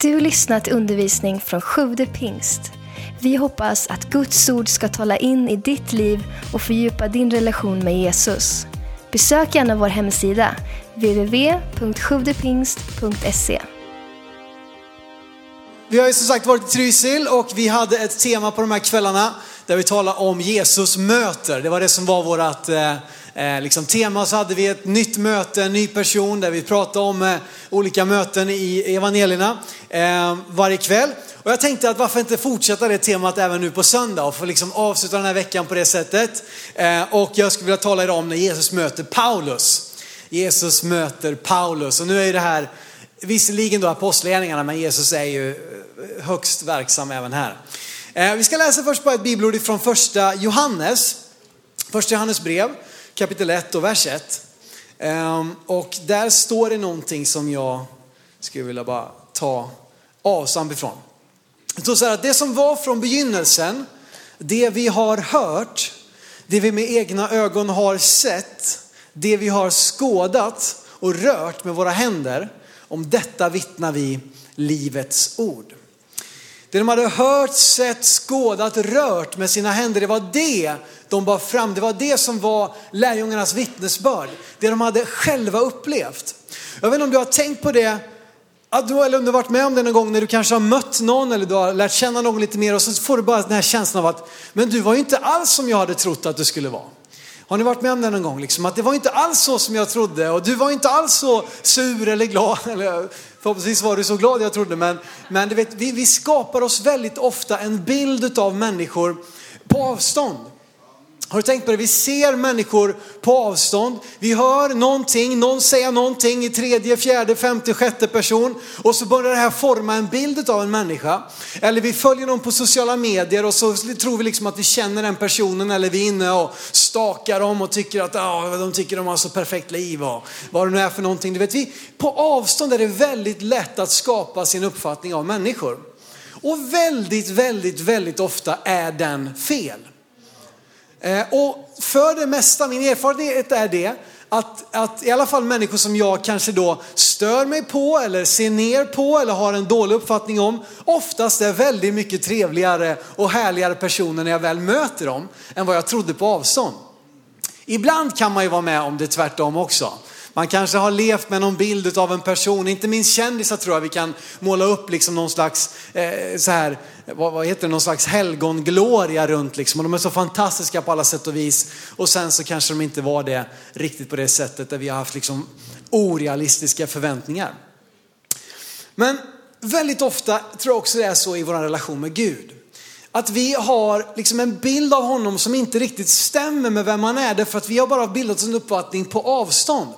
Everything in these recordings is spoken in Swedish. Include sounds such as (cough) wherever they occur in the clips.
Du lyssnat till undervisning från Sjude pingst. Vi hoppas att Guds ord ska tala in i ditt liv och fördjupa din relation med Jesus. Besök gärna vår hemsida, www.sjuvdepingst.se. Vi har ju som sagt varit i Trysil och vi hade ett tema på de här kvällarna där vi talade om Jesus möter. Det var det som var vårt eh, eh, liksom tema. Så hade vi ett nytt möte, en ny person där vi pratade om eh, olika möten i evangelierna eh, varje kväll. Och jag tänkte att varför inte fortsätta det temat även nu på söndag och få liksom avsluta den här veckan på det sättet. Eh, och jag skulle vilja tala idag om när Jesus möter Paulus. Jesus möter Paulus och nu är ju det här visserligen då apostlagärningarna men Jesus är ju eh, högst verksam även här. Eh, vi ska läsa först bara ett bibelord från första Johannes, första Johannes brev kapitel 1 och vers 1. Ehm, och där står det någonting som jag skulle vilja bara ta avstamp ifrån. Det står så här att det som var från begynnelsen, det vi har hört, det vi med egna ögon har sett, det vi har skådat och rört med våra händer, om detta vittnar vi livets ord. Det de hade hört, sett, skådat, rört med sina händer, det var det de bar fram. Det var det som var lärjungarnas vittnesbörd. Det de hade själva upplevt. Jag vet inte om du har tänkt på det, eller om du har varit med om det någon gång när du kanske har mött någon eller du har lärt känna någon lite mer och så får du bara den här känslan av att, men du var ju inte alls som jag hade trott att du skulle vara. Har ni varit med om det någon gång? Liksom, att det var inte alls så som jag trodde och du var inte alls så sur eller glad. (laughs) Eller, förhoppningsvis var du så glad jag trodde. Men, men du vet, vi, vi skapar oss väldigt ofta en bild av människor på avstånd. Har du tänkt på det? Vi ser människor på avstånd. Vi hör någonting, någon säger någonting i tredje, fjärde, femte, sjätte person och så börjar det här forma en bild av en människa. Eller vi följer någon på sociala medier och så tror vi liksom att vi känner den personen eller vi är inne och stakar dem och tycker att ah, de tycker de har så perfekt liv och vad det nu är för någonting. Du vet, vi, på avstånd är det väldigt lätt att skapa sin uppfattning av människor. Och väldigt, väldigt, väldigt ofta är den fel. Eh, och för det mesta, min erfarenhet är det, att, att i alla fall människor som jag kanske då stör mig på eller ser ner på eller har en dålig uppfattning om, oftast är väldigt mycket trevligare och härligare personer när jag väl möter dem än vad jag trodde på avstånd. Ibland kan man ju vara med om det tvärtom också. Man kanske har levt med någon bild av en person, inte minst kändisar tror jag vi kan måla upp liksom någon slags, eh, så här, vad, vad, heter det, någon slags helgongloria runt liksom. Och de är så fantastiska på alla sätt och vis. Och sen så kanske de inte var det riktigt på det sättet där vi har haft liksom orealistiska förväntningar. Men väldigt ofta tror jag också det är så i vår relation med Gud. Att vi har liksom en bild av honom som inte riktigt stämmer med vem han är därför att vi har bara bildat oss en uppfattning på avstånd.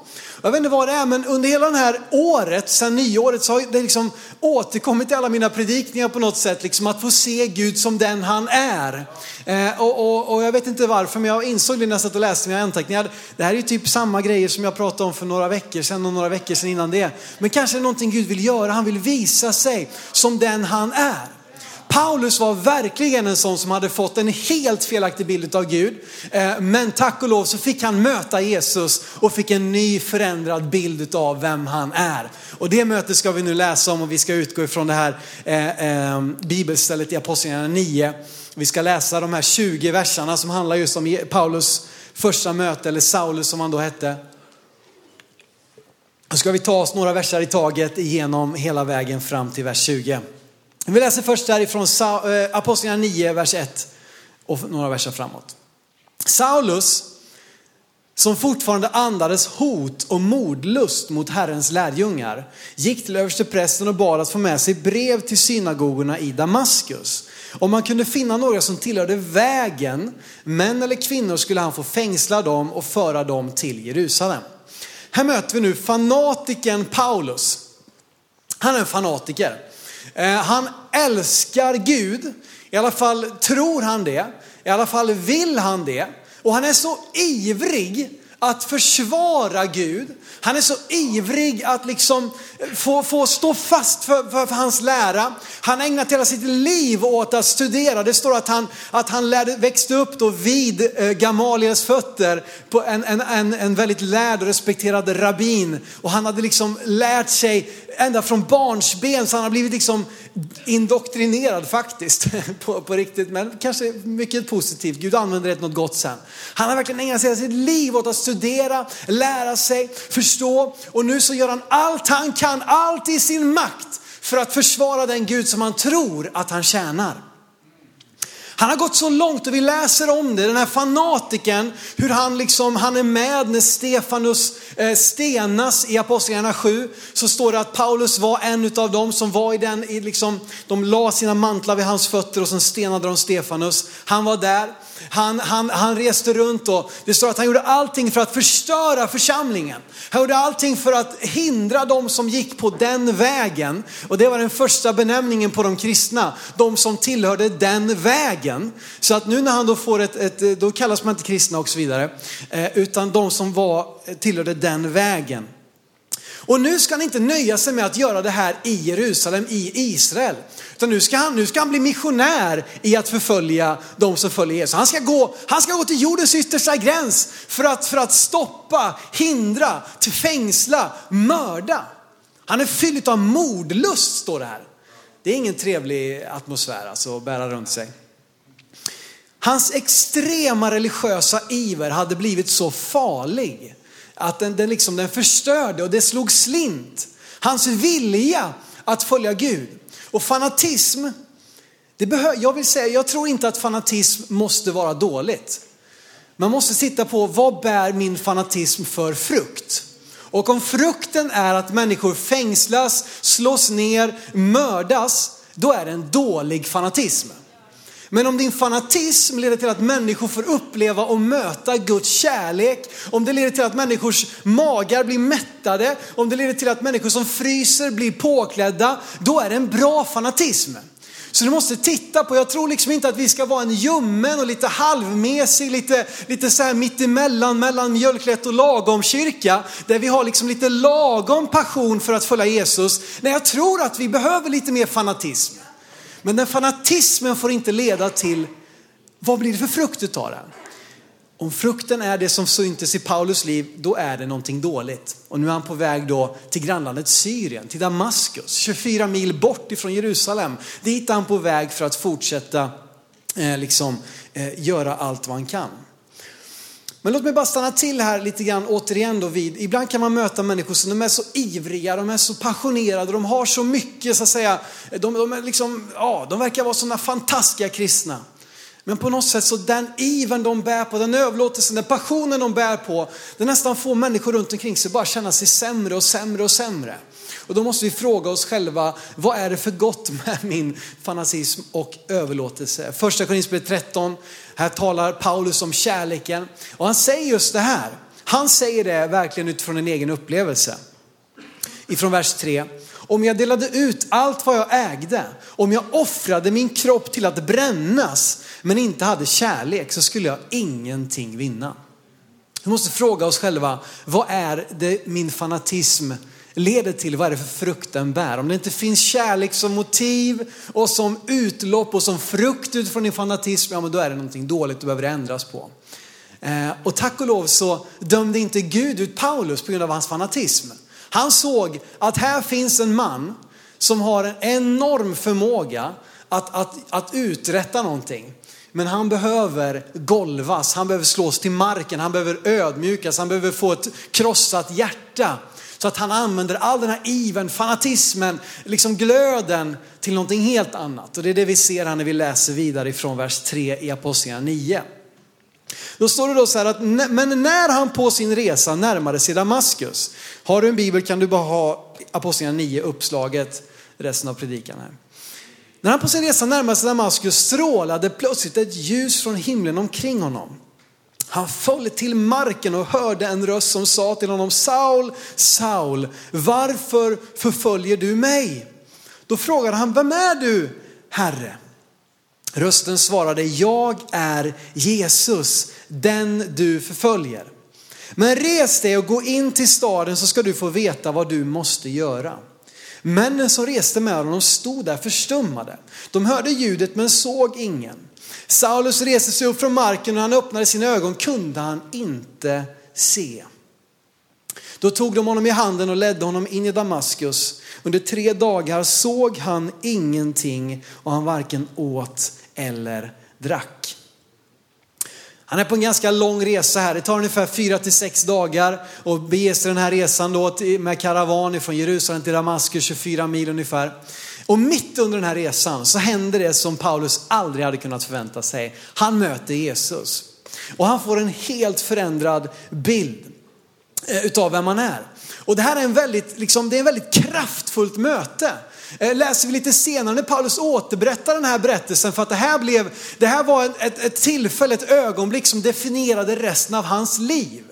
Jag vet inte vad det är, men under hela det här året, sedan nyåret, så har det liksom återkommit i alla mina predikningar på något sätt, liksom att få se Gud som den han är. Eh, och, och, och, jag vet inte varför, men jag insåg det när jag satt och läste mina anteckningar. Det här är ju typ samma grejer som jag pratade om för några veckor sedan och några veckor sedan innan det. Men kanske är det någonting Gud vill göra, han vill visa sig som den han är. Paulus var verkligen en sån som hade fått en helt felaktig bild av Gud. Eh, men tack och lov så fick han möta Jesus och fick en ny förändrad bild av vem han är. Och det mötet ska vi nu läsa om och vi ska utgå ifrån det här eh, eh bibelstället i Apostlagärningarna 9. Vi ska läsa de här 20 verserna som handlar just om Paulus första möte, eller Saulus som han då hette. Då ska vi ta oss några verser i taget igenom hela vägen fram till vers 20. Vi läser först därifrån eh, Apostlagärningarna 9, vers 1 och några verser framåt. Saulus, som fortfarande andades hot och mordlust mot Herrens lärjungar, gick till översteprästen och bad att få med sig brev till synagogorna i Damaskus. Om man kunde finna några som tillhörde vägen, män eller kvinnor, skulle han få fängsla dem och föra dem till Jerusalem. Här möter vi nu fanatiken Paulus. Han är en fanatiker. Eh, han älskar Gud, i alla fall tror han det, i alla fall vill han det. Och han är så ivrig att försvara Gud. Han är så ivrig att liksom få, få stå fast för, för, för, hans lära. Han har ägnat hela sitt liv åt att studera. Det står att han, att han lärde, växte upp då vid eh, Gamaliels fötter, på en, en, en, en väldigt lärd och respekterad rabbin. Och han hade liksom lärt sig ända från barnsben så han har blivit liksom indoktrinerad faktiskt (laughs) på, på riktigt. Men kanske mycket positivt. Gud använder det till något gott sen. Han har verkligen ägnat hela sitt liv åt att studera, lära sig, förstå. Och nu så gör han allt han kan, allt i sin makt för att försvara den Gud som han tror att han tjänar. Han har gått så långt och vi läser om det, den här fanatiken, hur han liksom, han är med när Stefanus eh, stenas i Apostlagärningarna 7. Så står det att Paulus var en av dem som var i den, i liksom, de la sina mantlar vid hans fötter och sen stenade de Stefanus. Han var där. Han, han, han reste runt och det står att han gjorde allting för att förstöra församlingen. Han gjorde allting för att hindra de som gick på den vägen. Och det var den första benämningen på de kristna, de som tillhörde den vägen. Så att nu när han då får ett, ett eh, då kallas man inte kristna och så vidare, eh, utan de som var, eh, tillhörde den vägen. Och nu ska han inte nöja sig med att göra det här i Jerusalem, i Israel. Utan nu ska han, nu ska han bli missionär i att förfölja de som följer Jesus. Han ska gå, han ska gå till jordens yttersta gräns för att, för att stoppa, hindra, till fängsla, mörda. Han är fylld av mordlust står det här. Det är ingen trevlig atmosfär alltså att bära runt sig. Hans extrema religiösa iver hade blivit så farlig att den, den, liksom, den förstörde och det slog slint. Hans vilja att följa Gud. Och fanatism, det behö, jag vill säga, jag tror inte att fanatism måste vara dåligt. Man måste titta på vad bär min fanatism för frukt? Och om frukten är att människor fängslas, slås ner, mördas, då är det en dålig fanatism. Men om din fanatism leder till att människor får uppleva och möta Guds kärlek, om det leder till att människors magar blir mättade, om det leder till att människor som fryser blir påklädda, då är det en bra fanatism. Så du måste titta på, jag tror liksom inte att vi ska vara en ljummen och lite halvmesig, lite, lite så här mittemellan, mellan mjölklätt och lagom kyrka, där vi har liksom lite lagom passion för att följa Jesus. Nej, jag tror att vi behöver lite mer fanatism. Men den fanatismen får inte leda till, vad blir det för frukt utav den? Om frukten är det som syntes i Paulus liv, då är det någonting dåligt. Och nu är han på väg då till grannlandet Syrien, till Damaskus, 24 mil bort ifrån Jerusalem. Dit är han på väg för att fortsätta eh, liksom, eh, göra allt vad han kan. Men låt mig bara stanna till här lite grann återigen då vid, ibland kan man möta människor som de är så ivriga, de är så passionerade, de har så mycket så att säga, de, de är liksom, ja, de verkar vara sådana fantastiska kristna. Men på något sätt så den iven de bär på, den överlåtelsen, den passionen de bär på, det nästan får människor runt omkring sig bara känna sig sämre och sämre och sämre. Och då måste vi fråga oss själva, vad är det för gott med min fanatism och överlåtelse? Första Korinthierbrevet 13, här talar Paulus om kärleken och han säger just det här. Han säger det verkligen utifrån en egen upplevelse. Ifrån vers 3. Om jag delade ut allt vad jag ägde, om jag offrade min kropp till att brännas men inte hade kärlek så skulle jag ingenting vinna. Vi måste fråga oss själva, vad är det min fanatism leder till, vad är det för frukt den bär? Om det inte finns kärlek som motiv och som utlopp och som frukt utifrån din fanatism, ja men då är det någonting dåligt du behöver ändras på. Eh, och tack och lov så dömde inte Gud ut Paulus på grund av hans fanatism. Han såg att här finns en man som har en enorm förmåga att, att, att uträtta någonting. Men han behöver golvas, han behöver slås till marken, han behöver ödmjukas, han behöver få ett krossat hjärta. Så att han använder all den här iven, fanatismen, liksom glöden till någonting helt annat. Och det är det vi ser här när vi läser vidare ifrån vers 3 i Apostlagärningarna 9. Då står det då så här att, men när han på sin resa närmade sig Damaskus, har du en bibel kan du bara ha Apostlagärningarna 9 uppslaget resten av predikan här. När han på sin resa närmade sig Damaskus strålade plötsligt ett ljus från himlen omkring honom. Han föll till marken och hörde en röst som sa till honom, Saul, Saul, varför förföljer du mig? Då frågade han, vem är du, Herre? Rösten svarade, jag är Jesus, den du förföljer. Men res dig och gå in till staden så ska du få veta vad du måste göra. Männen som reste med honom stod där förstummade. De hörde ljudet men såg ingen. Saulus reste sig upp från marken och när han öppnade sina ögon kunde han inte se. Då tog de honom i handen och ledde honom in i Damaskus. Under tre dagar såg han ingenting och han varken åt eller drack. Han är på en ganska lång resa här. Det tar ungefär fyra till sex dagar och bege sig den här resan då med karavan från Jerusalem till Damaskus, 24 mil ungefär. Och mitt under den här resan så händer det som Paulus aldrig hade kunnat förvänta sig. Han möter Jesus och han får en helt förändrad bild eh, utav vem han är. Och det här är en väldigt, liksom, det är en väldigt kraftfullt möte. Eh, läser vi lite senare när Paulus återberättar den här berättelsen för att det här, blev, det här var ett, ett tillfälle, ett ögonblick som definierade resten av hans liv.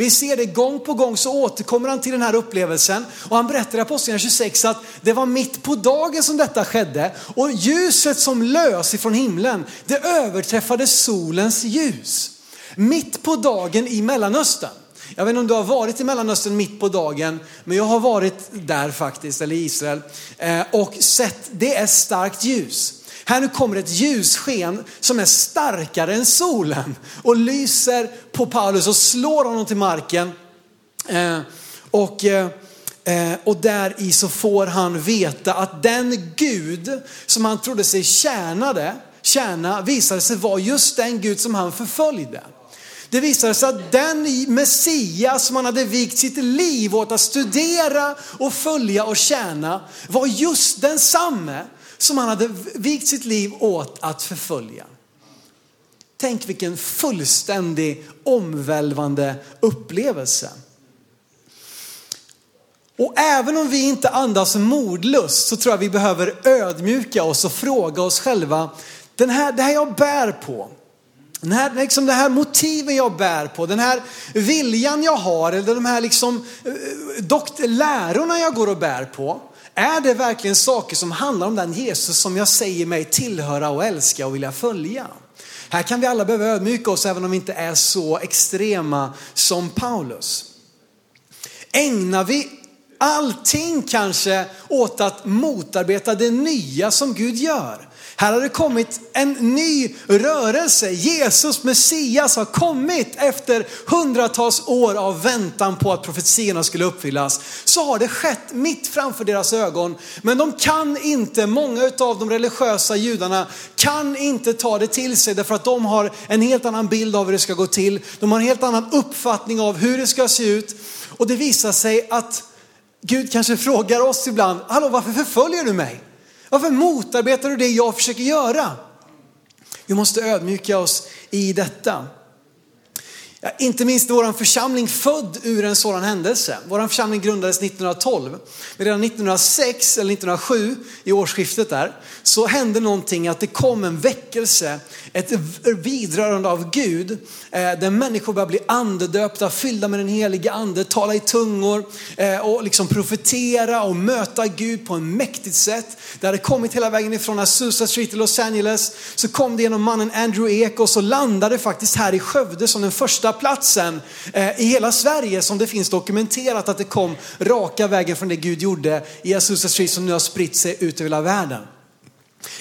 Vi ser det gång på gång så återkommer han till den här upplevelsen och han berättar i Apostlagärningarna 26 att det var mitt på dagen som detta skedde och ljuset som lös ifrån himlen det överträffade solens ljus. Mitt på dagen i Mellanöstern. Jag vet inte om du har varit i Mellanöstern mitt på dagen, men jag har varit där faktiskt, eller i Israel, eh, och sett, det är starkt ljus. Här nu kommer ett ljussken som är starkare än solen och lyser på Paulus och slår honom till marken. Eh, och, eh, eh, och där i så får han veta att den Gud som han trodde sig tjänade, tjäna visade sig vara just den Gud som han förföljde. Det visade sig att den Messias som han hade vikt sitt liv åt att studera och följa och tjäna var just densamme som han hade vikt sitt liv åt att förfölja. Tänk vilken fullständig omvälvande upplevelse. Och även om vi inte andas modlust så tror jag vi behöver ödmjuka oss och fråga oss själva, den här, det här jag bär på, den här, liksom det här motiven jag bär på, den här viljan jag har, eller de här liksom, eh, dokt, lärorna jag går och bär på. Är det verkligen saker som handlar om den Jesus som jag säger mig tillhöra och älska och vilja följa? Här kan vi alla behöva ödmjuka oss även om vi inte är så extrema som Paulus. Ägnar vi allting kanske åt att motarbeta det nya som Gud gör? Här har det kommit en ny rörelse. Jesus, Messias har kommit efter hundratals år av väntan på att profetiorna skulle uppfyllas. Så har det skett mitt framför deras ögon. Men de kan inte, många av de religiösa judarna kan inte ta det till sig därför att de har en helt annan bild av hur det ska gå till. De har en helt annan uppfattning av hur det ska se ut. Och det visar sig att Gud kanske frågar oss ibland, hallå varför förföljer du mig? Varför motarbetar du det jag försöker göra? Vi måste ödmjuka oss i detta. Ja, inte minst vår församling född ur en sådan händelse. Vår församling grundades 1912. Men redan 1906 eller 1907 i årsskiftet där så hände någonting att det kom en väckelse, ett vidrörande av Gud eh, där människor började bli andedöpta, fyllda med den heliga ande, tala i tungor eh, och liksom profetera och möta Gud på ett mäktigt sätt. Det hade kommit hela vägen ifrån Azusa Street i Los Angeles, så kom det genom mannen Andrew Ek och så landade faktiskt här i Skövde som den första första platsen eh, i hela Sverige som det finns dokumenterat att det kom raka vägen från det Gud gjorde i Azusa Street som nu har spritt sig ut över hela världen.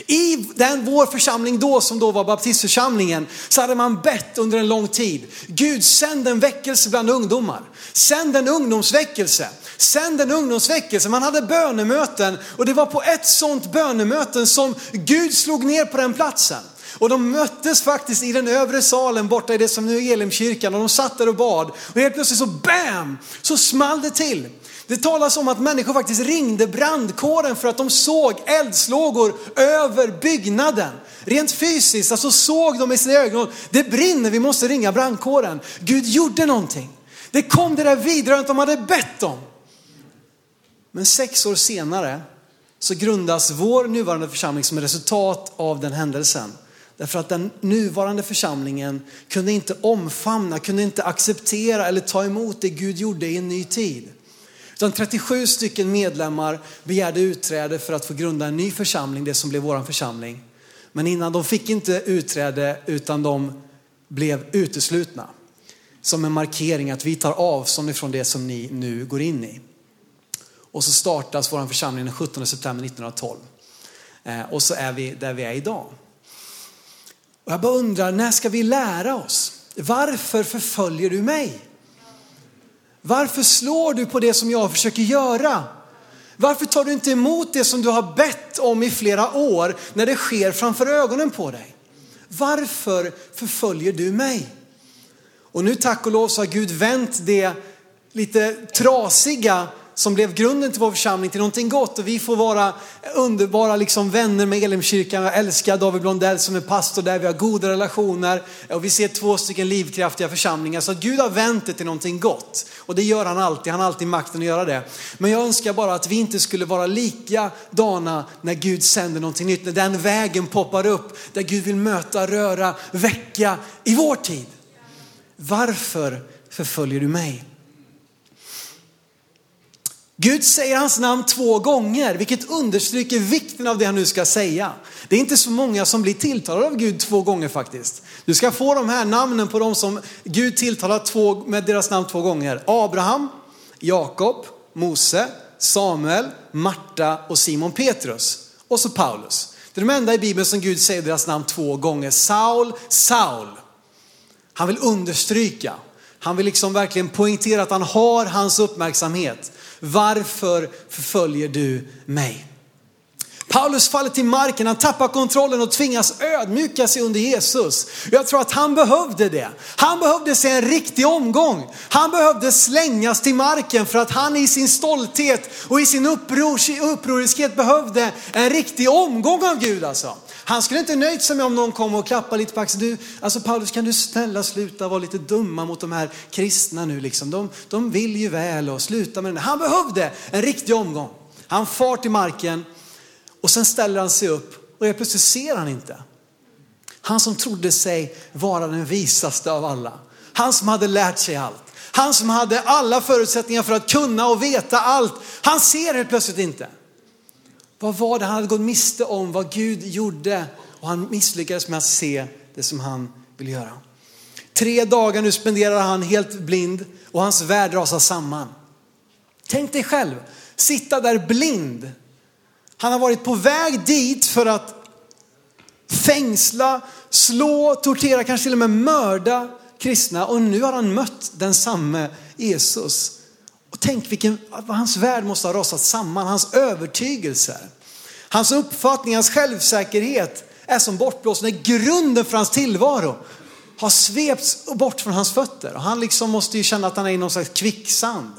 I den, vår församling då, som då var baptistförsamlingen, så hade man bett under en lång tid. Gud sänd en väckelse bland ungdomar. Sänd en ungdomsväckelse. Sänd en ungdomsväckelse. Man hade bönemöten och det var på ett sånt bönemöten som Gud slog ner på den platsen. Och de möttes faktiskt i den övre salen borta i det som nu är Elimkyrkan och de satt där och bad. Och helt plötsligt så BAM! Så small det till. Det talas om att människor faktiskt ringde brandkåren för att de såg eldslågor över byggnaden. Rent fysiskt, alltså såg de i sina ögon, det brinner, vi måste ringa brandkåren. Gud gjorde någonting. Det kom det där vidrörandet de hade bett om. Men sex år senare så grundas vår nuvarande församling som ett resultat av den händelsen. Därför att den nuvarande församlingen kunde inte omfamna, kunde inte acceptera eller ta emot det Gud gjorde i en ny tid. Utan 37 stycken medlemmar begärde utträde för att få grunda en ny församling, det som blev vår församling. Men innan de fick inte utträde utan de blev uteslutna. Som en markering att vi tar avstånd ifrån det som ni nu går in i. Och så startas vår församling den 17 september 1912. Eh, och så är vi där vi är idag. Och jag bara undrar, när ska vi lära oss? Varför förföljer du mig? Varför slår du på det som jag försöker göra? Varför tar du inte emot det som du har bett om i flera år när det sker framför ögonen på dig? Varför förföljer du mig? Och nu tack och lov så har Gud vänt det lite trasiga som blev grunden till vår församling till någonting gott och vi får vara underbara liksom vänner med Elimkyrkan. Jag älskar David Blondell som är pastor där, vi har goda relationer och vi ser två stycken livskraftiga församlingar. Så att Gud har vänt det till någonting gott och det gör han alltid, han har alltid makten att göra det. Men jag önskar bara att vi inte skulle vara likadana när Gud sänder någonting nytt, när den vägen poppar upp, där Gud vill möta, röra, väcka i vår tid. Varför förföljer du mig? Gud säger hans namn två gånger, vilket understryker vikten av det han nu ska säga. Det är inte så många som blir tilltalade av Gud två gånger faktiskt. Du ska få de här namnen på de som Gud tilltalar två, med deras namn två gånger. Abraham, Jakob, Mose, Samuel, Marta och Simon Petrus. Och så Paulus. Det är de enda i Bibeln som Gud säger deras namn två gånger. Saul, Saul. Han vill understryka, han vill liksom verkligen poängtera att han har hans uppmärksamhet. Varför förföljer du mig? Paulus faller till marken, han tappar kontrollen och tvingas ödmjuka sig under Jesus. Jag tror att han behövde det. Han behövde se en riktig omgång. Han behövde slängas till marken för att han i sin stolthet och i sin upproriskhet behövde en riktig omgång av Gud alltså. Han skulle inte nöjt sig med om någon kom och klappade lite på axeln. Du, alltså Paulus kan du snälla sluta vara lite dumma mot de här kristna nu liksom. De, de vill ju väl och sluta med det. Han behövde en riktig omgång. Han far till marken och sen ställer han sig upp och helt plötsligt ser han inte. Han som trodde sig vara den visaste av alla. Han som hade lärt sig allt. Han som hade alla förutsättningar för att kunna och veta allt. Han ser helt plötsligt inte. Vad var det han hade gått miste om, vad Gud gjorde och han misslyckades med att se det som han ville göra. Tre dagar nu spenderar han helt blind och hans värld rasar samman. Tänk dig själv, sitta där blind. Han har varit på väg dit för att fängsla, slå, tortera, kanske till och med mörda kristna och nu har han mött den samme Jesus tänk vilken, vad hans värld måste ha rasat samman, hans övertygelser. Hans uppfattning, hans självsäkerhet är som bortblåst när grunden för hans tillvaro har svepts bort från hans fötter. Och han liksom måste ju känna att han är i någon slags kvicksand.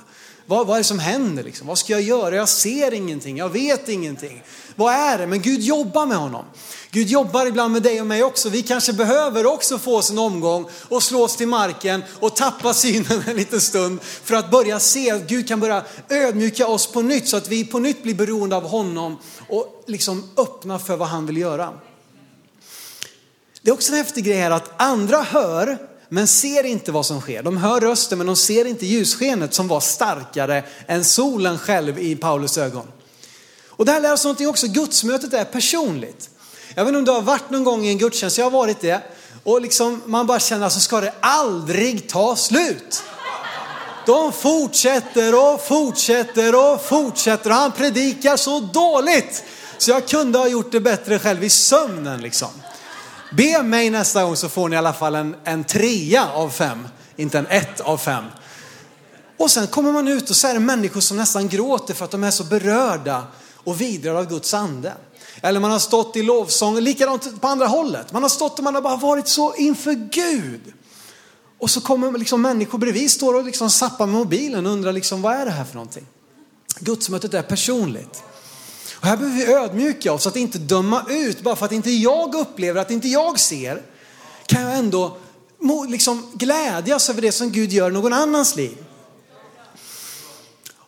Vad, vad är det som händer? Liksom? Vad ska jag göra? Jag ser ingenting, jag vet ingenting. Vad är det? Men Gud jobbar med honom. Gud jobbar ibland med dig och mig också. Vi kanske behöver också få oss en omgång och slå oss till marken och tappa synen en liten stund för att börja se att Gud kan börja ödmjuka oss på nytt så att vi på nytt blir beroende av honom och liksom öppna för vad han vill göra. Det är också en häftig grej här att andra hör men ser inte vad som sker. De hör rösten men de ser inte ljusskenet som var starkare än solen själv i Paulus ögon. Och det här lär oss någonting också, gudsmötet är personligt. Jag vet inte om du har varit någon gång i en gudstjänst, jag har varit det. Och liksom, man bara känner, alltså ska det aldrig ta slut? De fortsätter och fortsätter och fortsätter och han predikar så dåligt. Så jag kunde ha gjort det bättre själv i sömnen liksom. Be mig nästa gång så får ni i alla fall en, en trea av fem, inte en ett av fem. Och sen kommer man ut och så är det människor som nästan gråter för att de är så berörda och vidrörda av Guds ande. Eller man har stått i lovsång, likadant på andra hållet. Man har stått och man har bara varit så inför Gud. Och så kommer liksom människor bredvid, står och liksom zappar med mobilen och undrar liksom, vad är det här för någonting? Gudsmötet är personligt. Och här behöver vi ödmjuka oss att inte döma ut, bara för att inte jag upplever, att inte jag ser, kan jag ändå liksom glädjas över det som Gud gör i någon annans liv.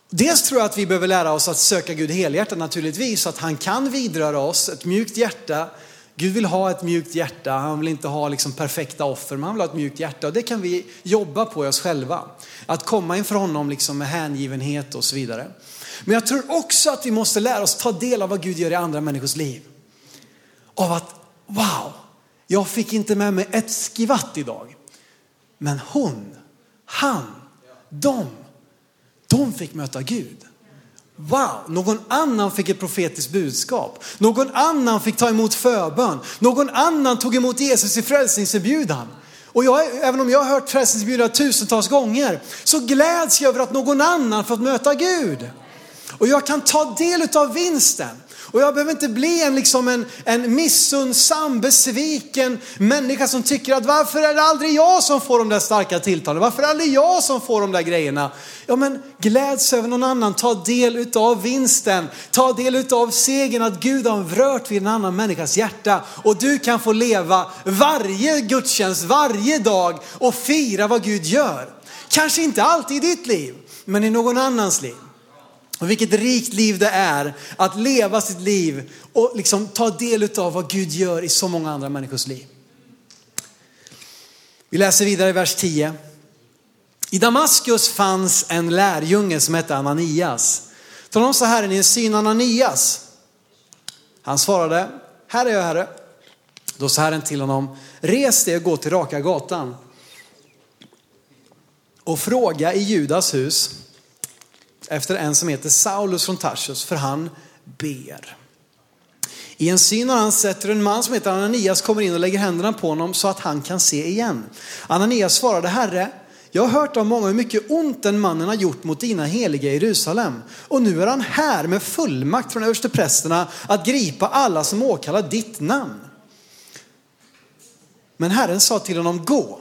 Dels tror jag att vi behöver lära oss att söka Gud helhjärtat naturligtvis, så att han kan vidröra oss, ett mjukt hjärta. Gud vill ha ett mjukt hjärta, han vill inte ha liksom perfekta offer, men han vill ha ett mjukt hjärta. Och det kan vi jobba på i oss själva. Att komma inför honom liksom med hängivenhet och så vidare. Men jag tror också att vi måste lära oss ta del av vad Gud gör i andra människors liv. Av att, wow, jag fick inte med mig ett skvatt idag. Men hon, han, de de fick möta Gud. Wow, någon annan fick ett profetiskt budskap. Någon annan fick ta emot förbön. Någon annan tog emot Jesus i frälsningserbjudan. Och jag, även om jag har hört frälsningsbjudare tusentals gånger, så gläds jag över att någon annan fått möta Gud. Och jag kan ta del av vinsten. Och jag behöver inte bli en, liksom en, en missunnsam, besviken människa som tycker att varför är det aldrig jag som får de där starka tilltalen? Varför är det aldrig jag som får de där grejerna? Ja men gläds över någon annan, ta del av vinsten, ta del av segern att Gud har rört vid en annan människas hjärta. Och du kan få leva varje gudstjänst, varje dag och fira vad Gud gör. Kanske inte alltid i ditt liv, men i någon annans liv. Och vilket rikt liv det är att leva sitt liv och liksom ta del av vad Gud gör i så många andra människors liv. Vi läser vidare i vers 10. I Damaskus fanns en lärjunge som hette Ananias. Tala om så här, ni en syn Ananias? Han svarade, här är jag herre. Då sa Herren till honom, res dig och gå till raka gatan och fråga i Judas hus efter en som heter Saulus från Tarsus, för han ber. I en syn har han sett hur en man som heter Ananias kommer in och lägger händerna på honom så att han kan se igen. Ananias svarade, Herre, jag har hört av många hur mycket ont den mannen har gjort mot dina heliga i Jerusalem. Och nu är han här med fullmakt från översteprästerna att gripa alla som åkallar ditt namn. Men Herren sa till honom, gå.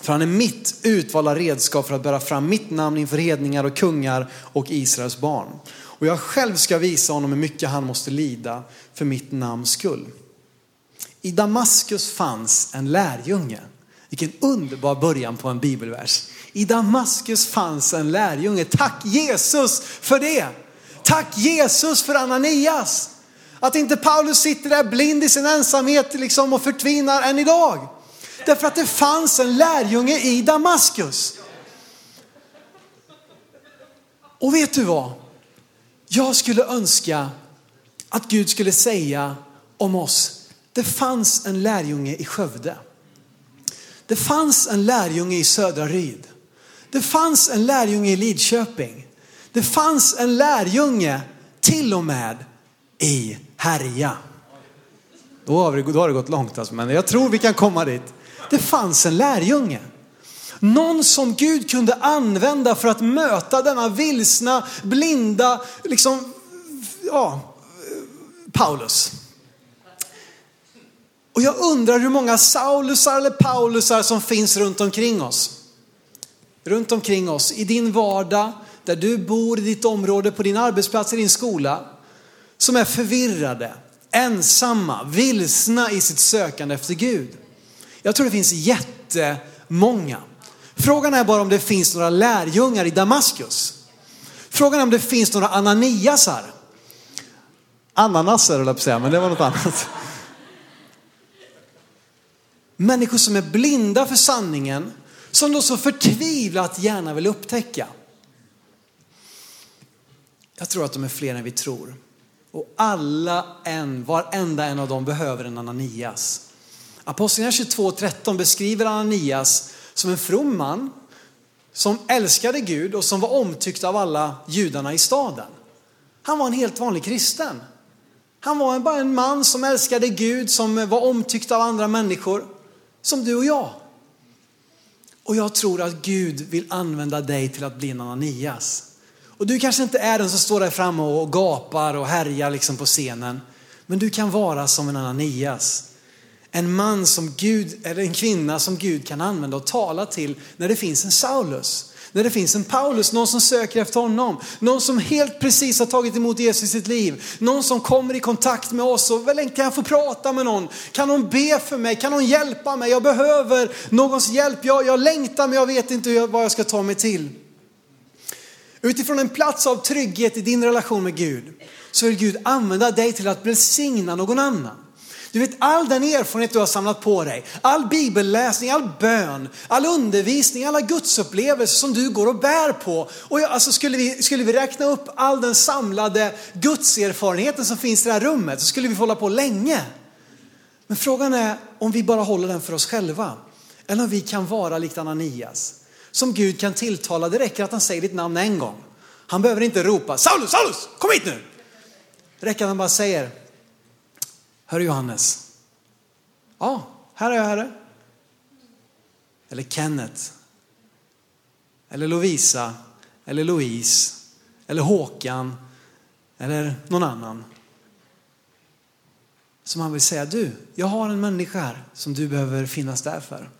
För han är mitt utvalda redskap för att bära fram mitt namn inför hedningar och kungar och Israels barn. Och jag själv ska visa honom hur mycket han måste lida för mitt namns skull. I Damaskus fanns en lärjunge. Vilken underbar början på en bibelvers. I Damaskus fanns en lärjunge. Tack Jesus för det. Tack Jesus för Ananias. Att inte Paulus sitter där blind i sin ensamhet liksom och förtvinar än idag. Därför att det fanns en lärjunge i Damaskus. Och vet du vad? Jag skulle önska att Gud skulle säga om oss, det fanns en lärjunge i Skövde. Det fanns en lärjunge i Södra Ryd. Det fanns en lärjunge i Lidköping. Det fanns en lärjunge till och med i Härja. Då har, vi, då har det gått långt alltså, men jag tror vi kan komma dit. Det fanns en lärjunge. Någon som Gud kunde använda för att möta denna vilsna, blinda, liksom, ja, Paulus. Och jag undrar hur många Saulusar eller Paulusar som finns runt omkring oss. Runt omkring oss, i din vardag, där du bor, i ditt område, på din arbetsplats, i din skola. Som är förvirrade, ensamma, vilsna i sitt sökande efter Gud. Jag tror det finns jättemånga. Frågan är bara om det finns några lärjungar i Damaskus. Frågan är om det finns några Ananiasar. Ananaser höll jag på att säga, men det var något annat. Människor som är blinda för sanningen, som de så förtvivlat gärna vill upptäcka. Jag tror att de är fler än vi tror. Och alla en, varenda en av dem behöver en Ananias. Apostlagärningarna 22.13 beskriver Ananias som en from man som älskade Gud och som var omtyckt av alla judarna i staden. Han var en helt vanlig kristen. Han var bara en man som älskade Gud, som var omtyckt av andra människor, som du och jag. Och jag tror att Gud vill använda dig till att bli en Ananias. Och du kanske inte är den som står där framme och gapar och härjar liksom på scenen. Men du kan vara som en Ananias en man som Gud, eller en kvinna som Gud kan använda och tala till när det finns en Saulus. När det finns en Paulus, någon som söker efter honom. Någon som helt precis har tagit emot Jesus i sitt liv. Någon som kommer i kontakt med oss och väl kan jag få prata med någon? Kan någon be för mig? Kan någon hjälpa mig? Jag behöver någons hjälp. Jag, jag längtar men jag vet inte vad jag ska ta mig till. Utifrån en plats av trygghet i din relation med Gud så vill Gud använda dig till att välsigna någon annan. Du vet all den erfarenhet du har samlat på dig, all bibelläsning, all bön, all undervisning, alla gudsupplevelser som du går och bär på. Och jag, alltså skulle, vi, skulle vi räkna upp all den samlade gudserfarenheten som finns i det här rummet så skulle vi få hålla på länge. Men frågan är om vi bara håller den för oss själva. Eller om vi kan vara likt Ananias. Som Gud kan tilltala, det räcker att han säger ditt namn en gång. Han behöver inte ropa Saulus, Saulus, kom hit nu. Det räcker att han bara säger Hör Johannes. Ja, här är jag herre. eller Kenneth, eller Lovisa, eller Louise, eller Håkan, eller någon annan. Som han vill säga, du, jag har en människa här som du behöver finnas där för.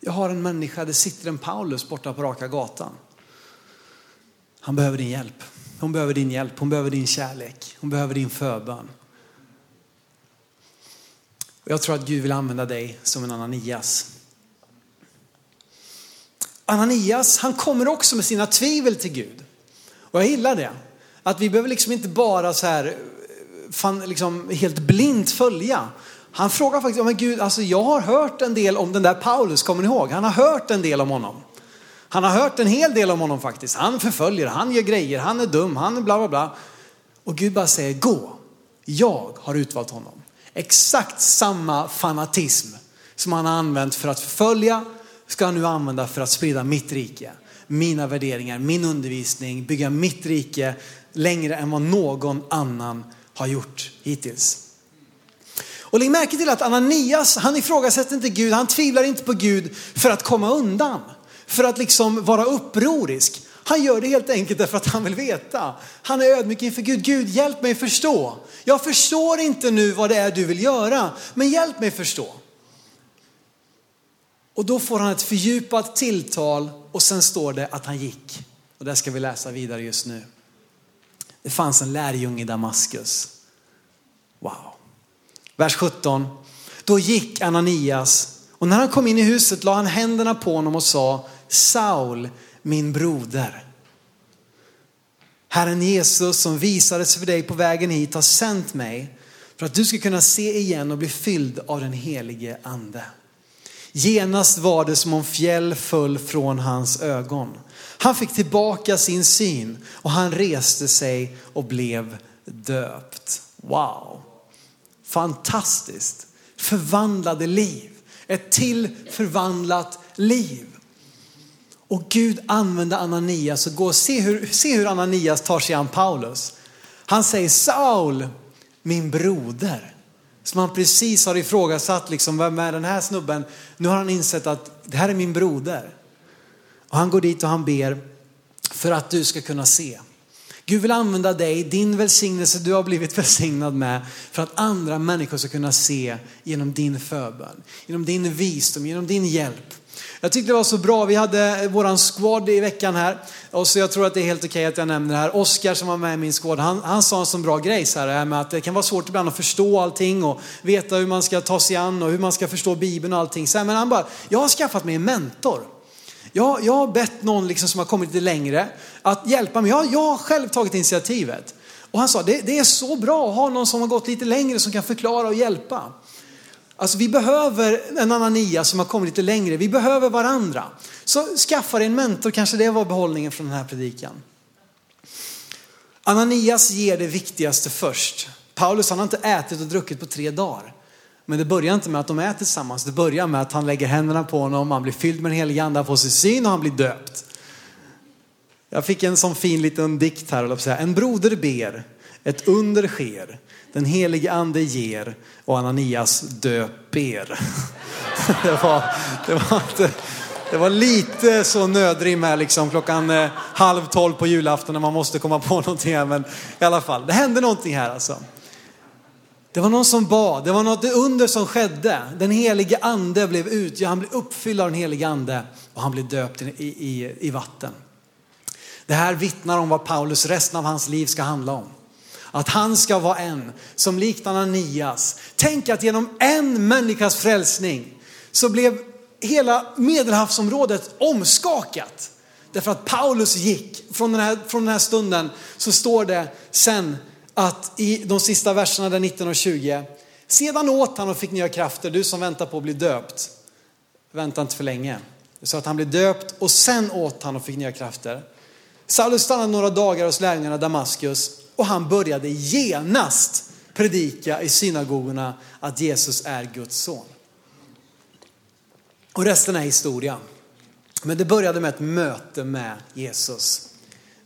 Jag har en människa, det sitter en Paulus borta på raka gatan. Han behöver din hjälp. Hon behöver din hjälp, hon behöver din kärlek, hon behöver din förbön. Jag tror att Gud vill använda dig som en Ananias. Ananias, han kommer också med sina tvivel till Gud. Och jag gillar det. Att vi behöver liksom inte bara så här, fan, liksom helt blint följa. Han frågar faktiskt, men Gud, alltså jag har hört en del om den där Paulus, kommer ni ihåg? Han har hört en del om honom. Han har hört en hel del om honom faktiskt. Han förföljer, han gör grejer, han är dum, han är bla bla bla. Och Gud bara säger, gå, jag har utvalt honom. Exakt samma fanatism som han har använt för att förfölja ska han nu använda för att sprida mitt rike. Mina värderingar, min undervisning, bygga mitt rike längre än vad någon annan har gjort hittills. Och lägg märke till att Ananias, han ifrågasätter inte Gud, han tvivlar inte på Gud för att komma undan. För att liksom vara upprorisk. Han gör det helt enkelt därför att han vill veta. Han är ödmjuk inför Gud. Gud, hjälp mig förstå. Jag förstår inte nu vad det är du vill göra, men hjälp mig förstå. Och då får han ett fördjupat tilltal och sen står det att han gick. Och det ska vi läsa vidare just nu. Det fanns en lärjunge i Damaskus. Wow. Vers 17. Då gick Ananias och när han kom in i huset la han händerna på honom och sa Saul, min broder. Herren Jesus som visades för dig på vägen hit har sänt mig för att du ska kunna se igen och bli fylld av den helige ande. Genast var det som om fjäll föll från hans ögon. Han fick tillbaka sin syn och han reste sig och blev döpt. Wow, fantastiskt. Förvandlade liv, ett till förvandlat liv. Och Gud använde Ananias och gå och se hur, se hur Ananias tar sig an Paulus. Han säger Saul, min broder. Som han precis har ifrågasatt, liksom, vem är den här snubben? Nu har han insett att det här är min broder. Och han går dit och han ber för att du ska kunna se. Gud vill använda dig, din välsignelse du har blivit välsignad med för att andra människor ska kunna se genom din förbön, genom din visdom, genom din hjälp. Jag tyckte det var så bra, vi hade våran squad i veckan här. Och så jag tror att det är helt okej att jag nämner det här. Oskar som var med i min squad, han, han sa en sån bra grej så här med att det kan vara svårt ibland att förstå allting och veta hur man ska ta sig an och hur man ska förstå Bibeln och allting. Så här, men han bara, jag har skaffat mig en mentor. Jag, jag har bett någon liksom som har kommit lite längre att hjälpa mig. Jag, jag har själv tagit initiativet. Och han sa, det, det är så bra att ha någon som har gått lite längre som kan förklara och hjälpa. Alltså vi behöver en Ananias som har kommit lite längre. Vi behöver varandra. Så skaffa dig en mentor, kanske det var behållningen från den här predikan. Ananias ger det viktigaste först. Paulus han har inte ätit och druckit på tre dagar. Men det börjar inte med att de äter tillsammans. Det börjar med att han lägger händerna på honom, han blir fylld med den helige ande, han får sin syn och han blir döpt. Jag fick en sån fin liten dikt här, en broder ber, ett under sker. Den helige ande ger och Ananias döper. (laughs) Det var, det var, inte, det var lite så nödrim här liksom klockan eh, halv tolv på julafton när man måste komma på någonting här. Men i alla fall, det hände någonting här alltså. Det var någon som bad, det var något under som skedde. Den helige ande blev ut, han blev uppfylld av den helige ande och han blev döpt i, i, i vatten. Det här vittnar om vad Paulus resten av hans liv ska handla om. Att han ska vara en som likt Ananias. Tänk att genom en människas frälsning så blev hela medelhavsområdet omskakat. Därför att Paulus gick, från den, här, från den här stunden så står det sen att i de sista verserna där 19 och 20, sedan åt han och fick nya krafter, du som väntar på att bli döpt, vänta inte för länge. Så att han blev döpt och sen åt han och fick nya krafter. Saulus stannade några dagar hos lärjungarna i Damaskus och han började genast predika i synagogorna att Jesus är Guds son. Och resten är historia. Men det började med ett möte med Jesus.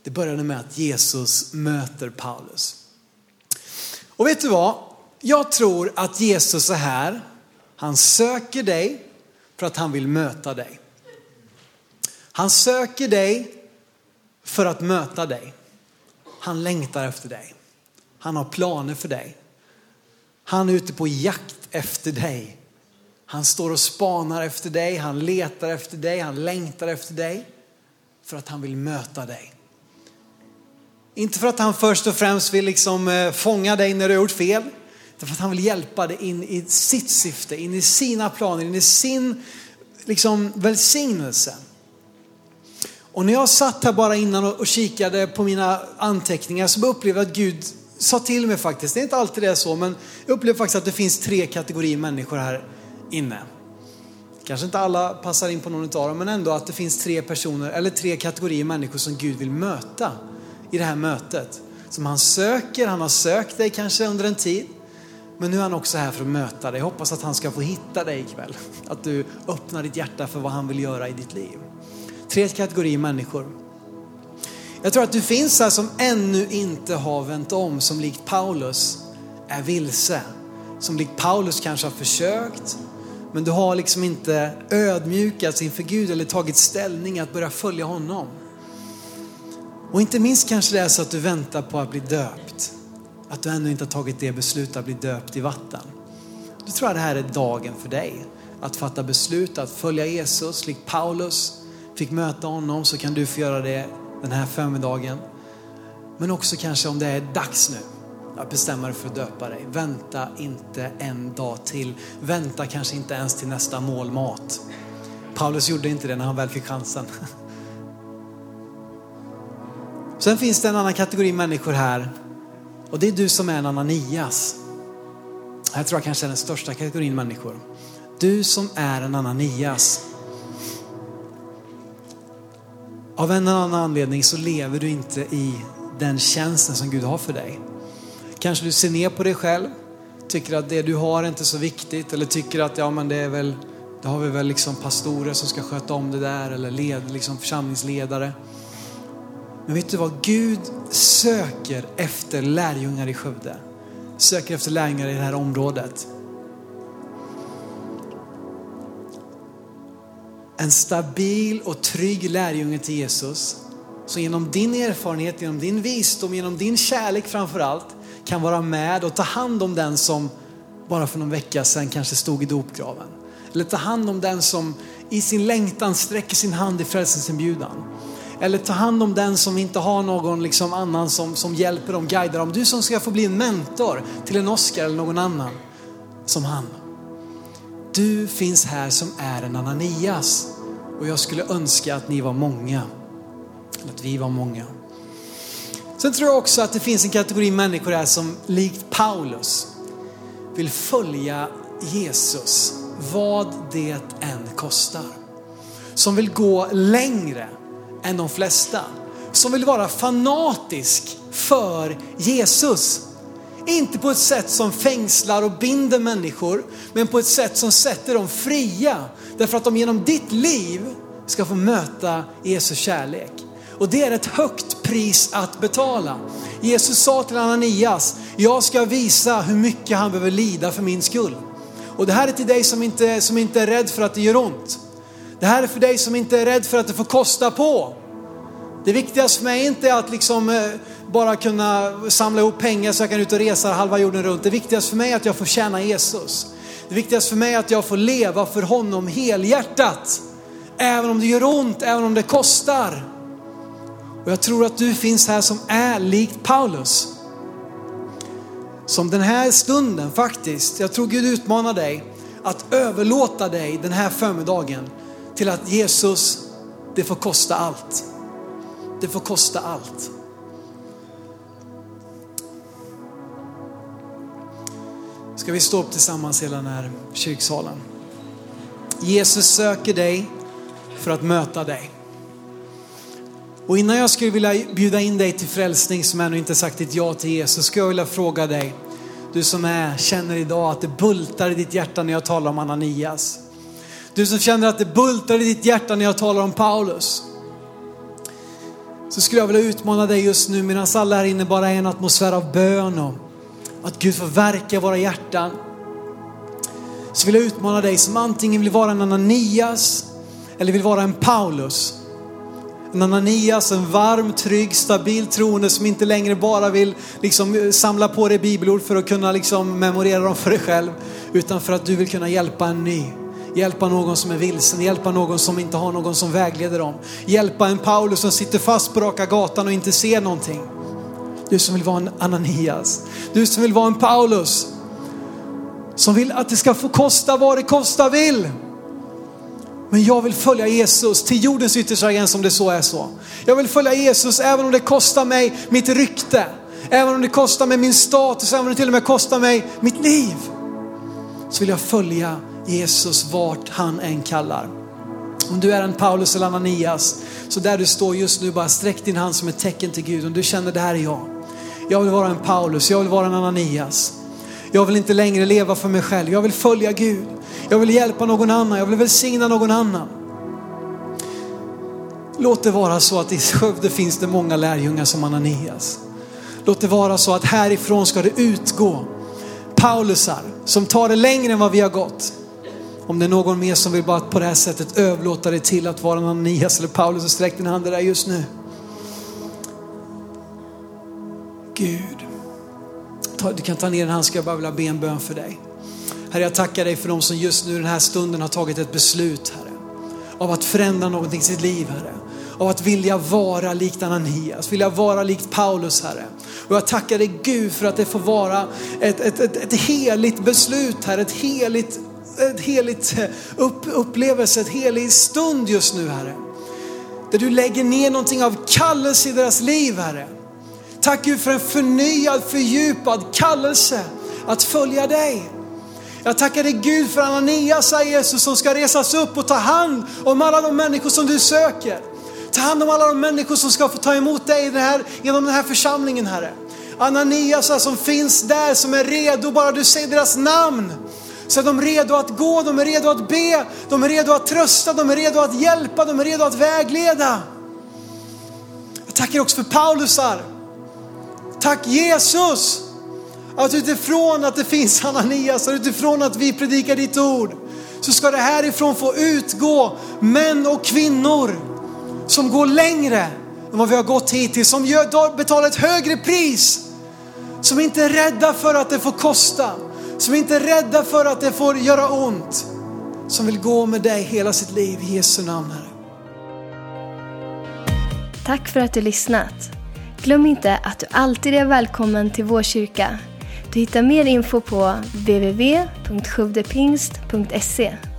Det började med att Jesus möter Paulus. Och vet du vad? Jag tror att Jesus är här. Han söker dig för att han vill möta dig. Han söker dig för att möta dig. Han längtar efter dig. Han har planer för dig. Han är ute på jakt efter dig. Han står och spanar efter dig, han letar efter dig, han längtar efter dig. För att han vill möta dig. Inte för att han först och främst vill liksom eh, fånga dig när du har gjort fel. Utan för att han vill hjälpa dig in i sitt syfte, in i sina planer, in i sin liksom, välsignelse. Och när jag satt här bara innan och kikade på mina anteckningar så upplevde jag att Gud sa till mig faktiskt, det är inte alltid det är så, men jag upplever faktiskt att det finns tre kategorier människor här inne. Kanske inte alla passar in på någon av dem, men ändå att det finns tre personer eller tre kategorier människor som Gud vill möta i det här mötet. Som han söker, han har sökt dig kanske under en tid. Men nu är han också här för att möta dig. Jag hoppas att han ska få hitta dig ikväll. Att du öppnar ditt hjärta för vad han vill göra i ditt liv. Tre kategorier människor. Jag tror att du finns här som ännu inte har vänt om, som likt Paulus är vilse. Som likt Paulus kanske har försökt, men du har liksom inte ödmjukats inför Gud eller tagit ställning att börja följa honom. Och inte minst kanske det är så att du väntar på att bli döpt. Att du ännu inte har tagit det beslutet att bli döpt i vatten. Då tror jag det här är dagen för dig. Att fatta beslut att följa Jesus, likt Paulus fick möta honom så kan du få göra det den här förmiddagen. Men också kanske om det är dags nu att bestämma dig för att döpa dig. Vänta inte en dag till. Vänta kanske inte ens till nästa mål mat. Paulus gjorde inte det när han väl fick chansen. (laughs) Sen finns det en annan kategori människor här och det är du som är en Ananias. Jag tror jag kanske är den största kategorin människor. Du som är en Ananias. Av en eller annan anledning så lever du inte i den tjänsten som Gud har för dig. Kanske du ser ner på dig själv, tycker att det du har är inte så viktigt eller tycker att ja men det är väl, det har vi väl liksom pastorer som ska sköta om det där eller led, liksom församlingsledare. Men vet du vad? Gud söker efter lärjungar i Skövde. Söker efter lärjungar i det här området. En stabil och trygg lärjunge till Jesus. Så genom din erfarenhet, genom din visdom, genom din kärlek framför allt kan vara med och ta hand om den som bara för någon vecka sedan kanske stod i dopgraven. Eller ta hand om den som i sin längtan sträcker sin hand i frälsningsinbjudan. Eller ta hand om den som inte har någon liksom annan som, som hjälper dem, guidar dem. Du som ska få bli en mentor till en Oscar eller någon annan som han. Du finns här som är en Ananias och jag skulle önska att ni var många. Att vi var många. Sen tror jag också att det finns en kategori människor här som likt Paulus vill följa Jesus vad det än kostar. Som vill gå längre än de flesta. Som vill vara fanatisk för Jesus. Inte på ett sätt som fängslar och binder människor, men på ett sätt som sätter dem fria. Därför att de genom ditt liv ska få möta Jesu kärlek. Och det är ett högt pris att betala. Jesus sa till Ananias, jag ska visa hur mycket han behöver lida för min skull. Och det här är till dig som inte, som inte är rädd för att det gör ont. Det här är för dig som inte är rädd för att det får kosta på. Det viktigaste för mig är inte att liksom eh, bara kunna samla ihop pengar så jag kan ut och resa halva jorden runt. Det viktigaste för mig är att jag får tjäna Jesus. Det viktigaste för mig är att jag får leva för honom helhjärtat. Även om det gör ont, även om det kostar. Och jag tror att du finns här som är likt Paulus. Som den här stunden faktiskt, jag tror Gud utmanar dig att överlåta dig den här förmiddagen till att Jesus, det får kosta allt. Det får kosta allt. Ska vi stå upp tillsammans hela den här kyrksalen. Jesus söker dig för att möta dig. Och innan jag skulle vilja bjuda in dig till frälsning som ännu inte sagt ditt ja till Jesus, skulle jag vilja fråga dig, du som är, känner idag att det bultar i ditt hjärta när jag talar om Ananias. Du som känner att det bultar i ditt hjärta när jag talar om Paulus. Så skulle jag vilja utmana dig just nu medan alla här inne bara är en atmosfär av bön och att Gud får verka i våra hjärtan. Så vill jag utmana dig som antingen vill vara en Ananias eller vill vara en Paulus En Ananias, en varm, trygg, stabil troende som inte längre bara vill liksom samla på dig bibelord för att kunna liksom memorera dem för dig själv. Utan för att du vill kunna hjälpa en ny. Hjälpa någon som är vilsen, hjälpa någon som inte har någon som vägleder dem. Hjälpa en Paulus som sitter fast på raka gatan och inte ser någonting. Du som vill vara en Ananias. Du som vill vara en Paulus. Som vill att det ska få kosta vad det kosta vill. Men jag vill följa Jesus till jordens yttersta gräns om det så är så. Jag vill följa Jesus även om det kostar mig mitt rykte. Även om det kostar mig min status, även om det till och med kostar mig mitt liv. Så vill jag följa Jesus vart han än kallar. Om du är en Paulus eller Ananias, så där du står just nu, bara sträck din hand som ett tecken till Gud. Om du känner det här är jag. Jag vill vara en Paulus, jag vill vara en Ananias. Jag vill inte längre leva för mig själv, jag vill följa Gud. Jag vill hjälpa någon annan, jag vill välsigna någon annan. Låt det vara så att i Skövde finns det många lärjungar som Ananias. Låt det vara så att härifrån ska det utgå Paulusar som tar det längre än vad vi har gått. Om det är någon mer som vill bara på det här sättet överlåta det till att vara Ananias eller Paulus så sträck din hand där just nu. Gud, du kan ta ner din handske, jag bara vill be en bön för dig. Herre, jag tackar dig för de som just nu den här stunden har tagit ett beslut, Herre. Av att förändra någonting i sitt liv, Herre. Av att vilja vara likt Ananias, vilja vara likt Paulus, Herre. Och jag tackar dig Gud för att det får vara ett, ett, ett, ett heligt beslut, Herre. Ett heligt, ett heligt eh, upp, upplevelse, ett helig stund just nu, Herre. Där du lägger ner någonting av kallelse i deras liv, Herre. Tack Gud för en förnyad, fördjupad kallelse att följa dig. Jag tackar dig Gud för Ananias, Jesus, som ska resas upp och ta hand om alla de människor som du söker. Ta hand om alla de människor som ska få ta emot dig den här, genom den här församlingen, Herre. Ananias som finns där, som är redo, bara du säger deras namn. Så är de redo att gå, de är redo att be, de är redo att trösta, de är redo att hjälpa, de är redo att vägleda. Jag tackar också för Paulusar. Tack Jesus att utifrån att det finns Ananias och utifrån att vi predikar ditt ord så ska det härifrån få utgå män och kvinnor som går längre än vad vi har gått hittills, som gör, betalar ett högre pris, som inte är rädda för att det får kosta, som inte är rädda för att det får göra ont, som vill gå med dig hela sitt liv i Jesu namn Herre. Tack för att du lyssnat. Glöm inte att du alltid är välkommen till vår kyrka. Du hittar mer info på www.sjuvdepingst.se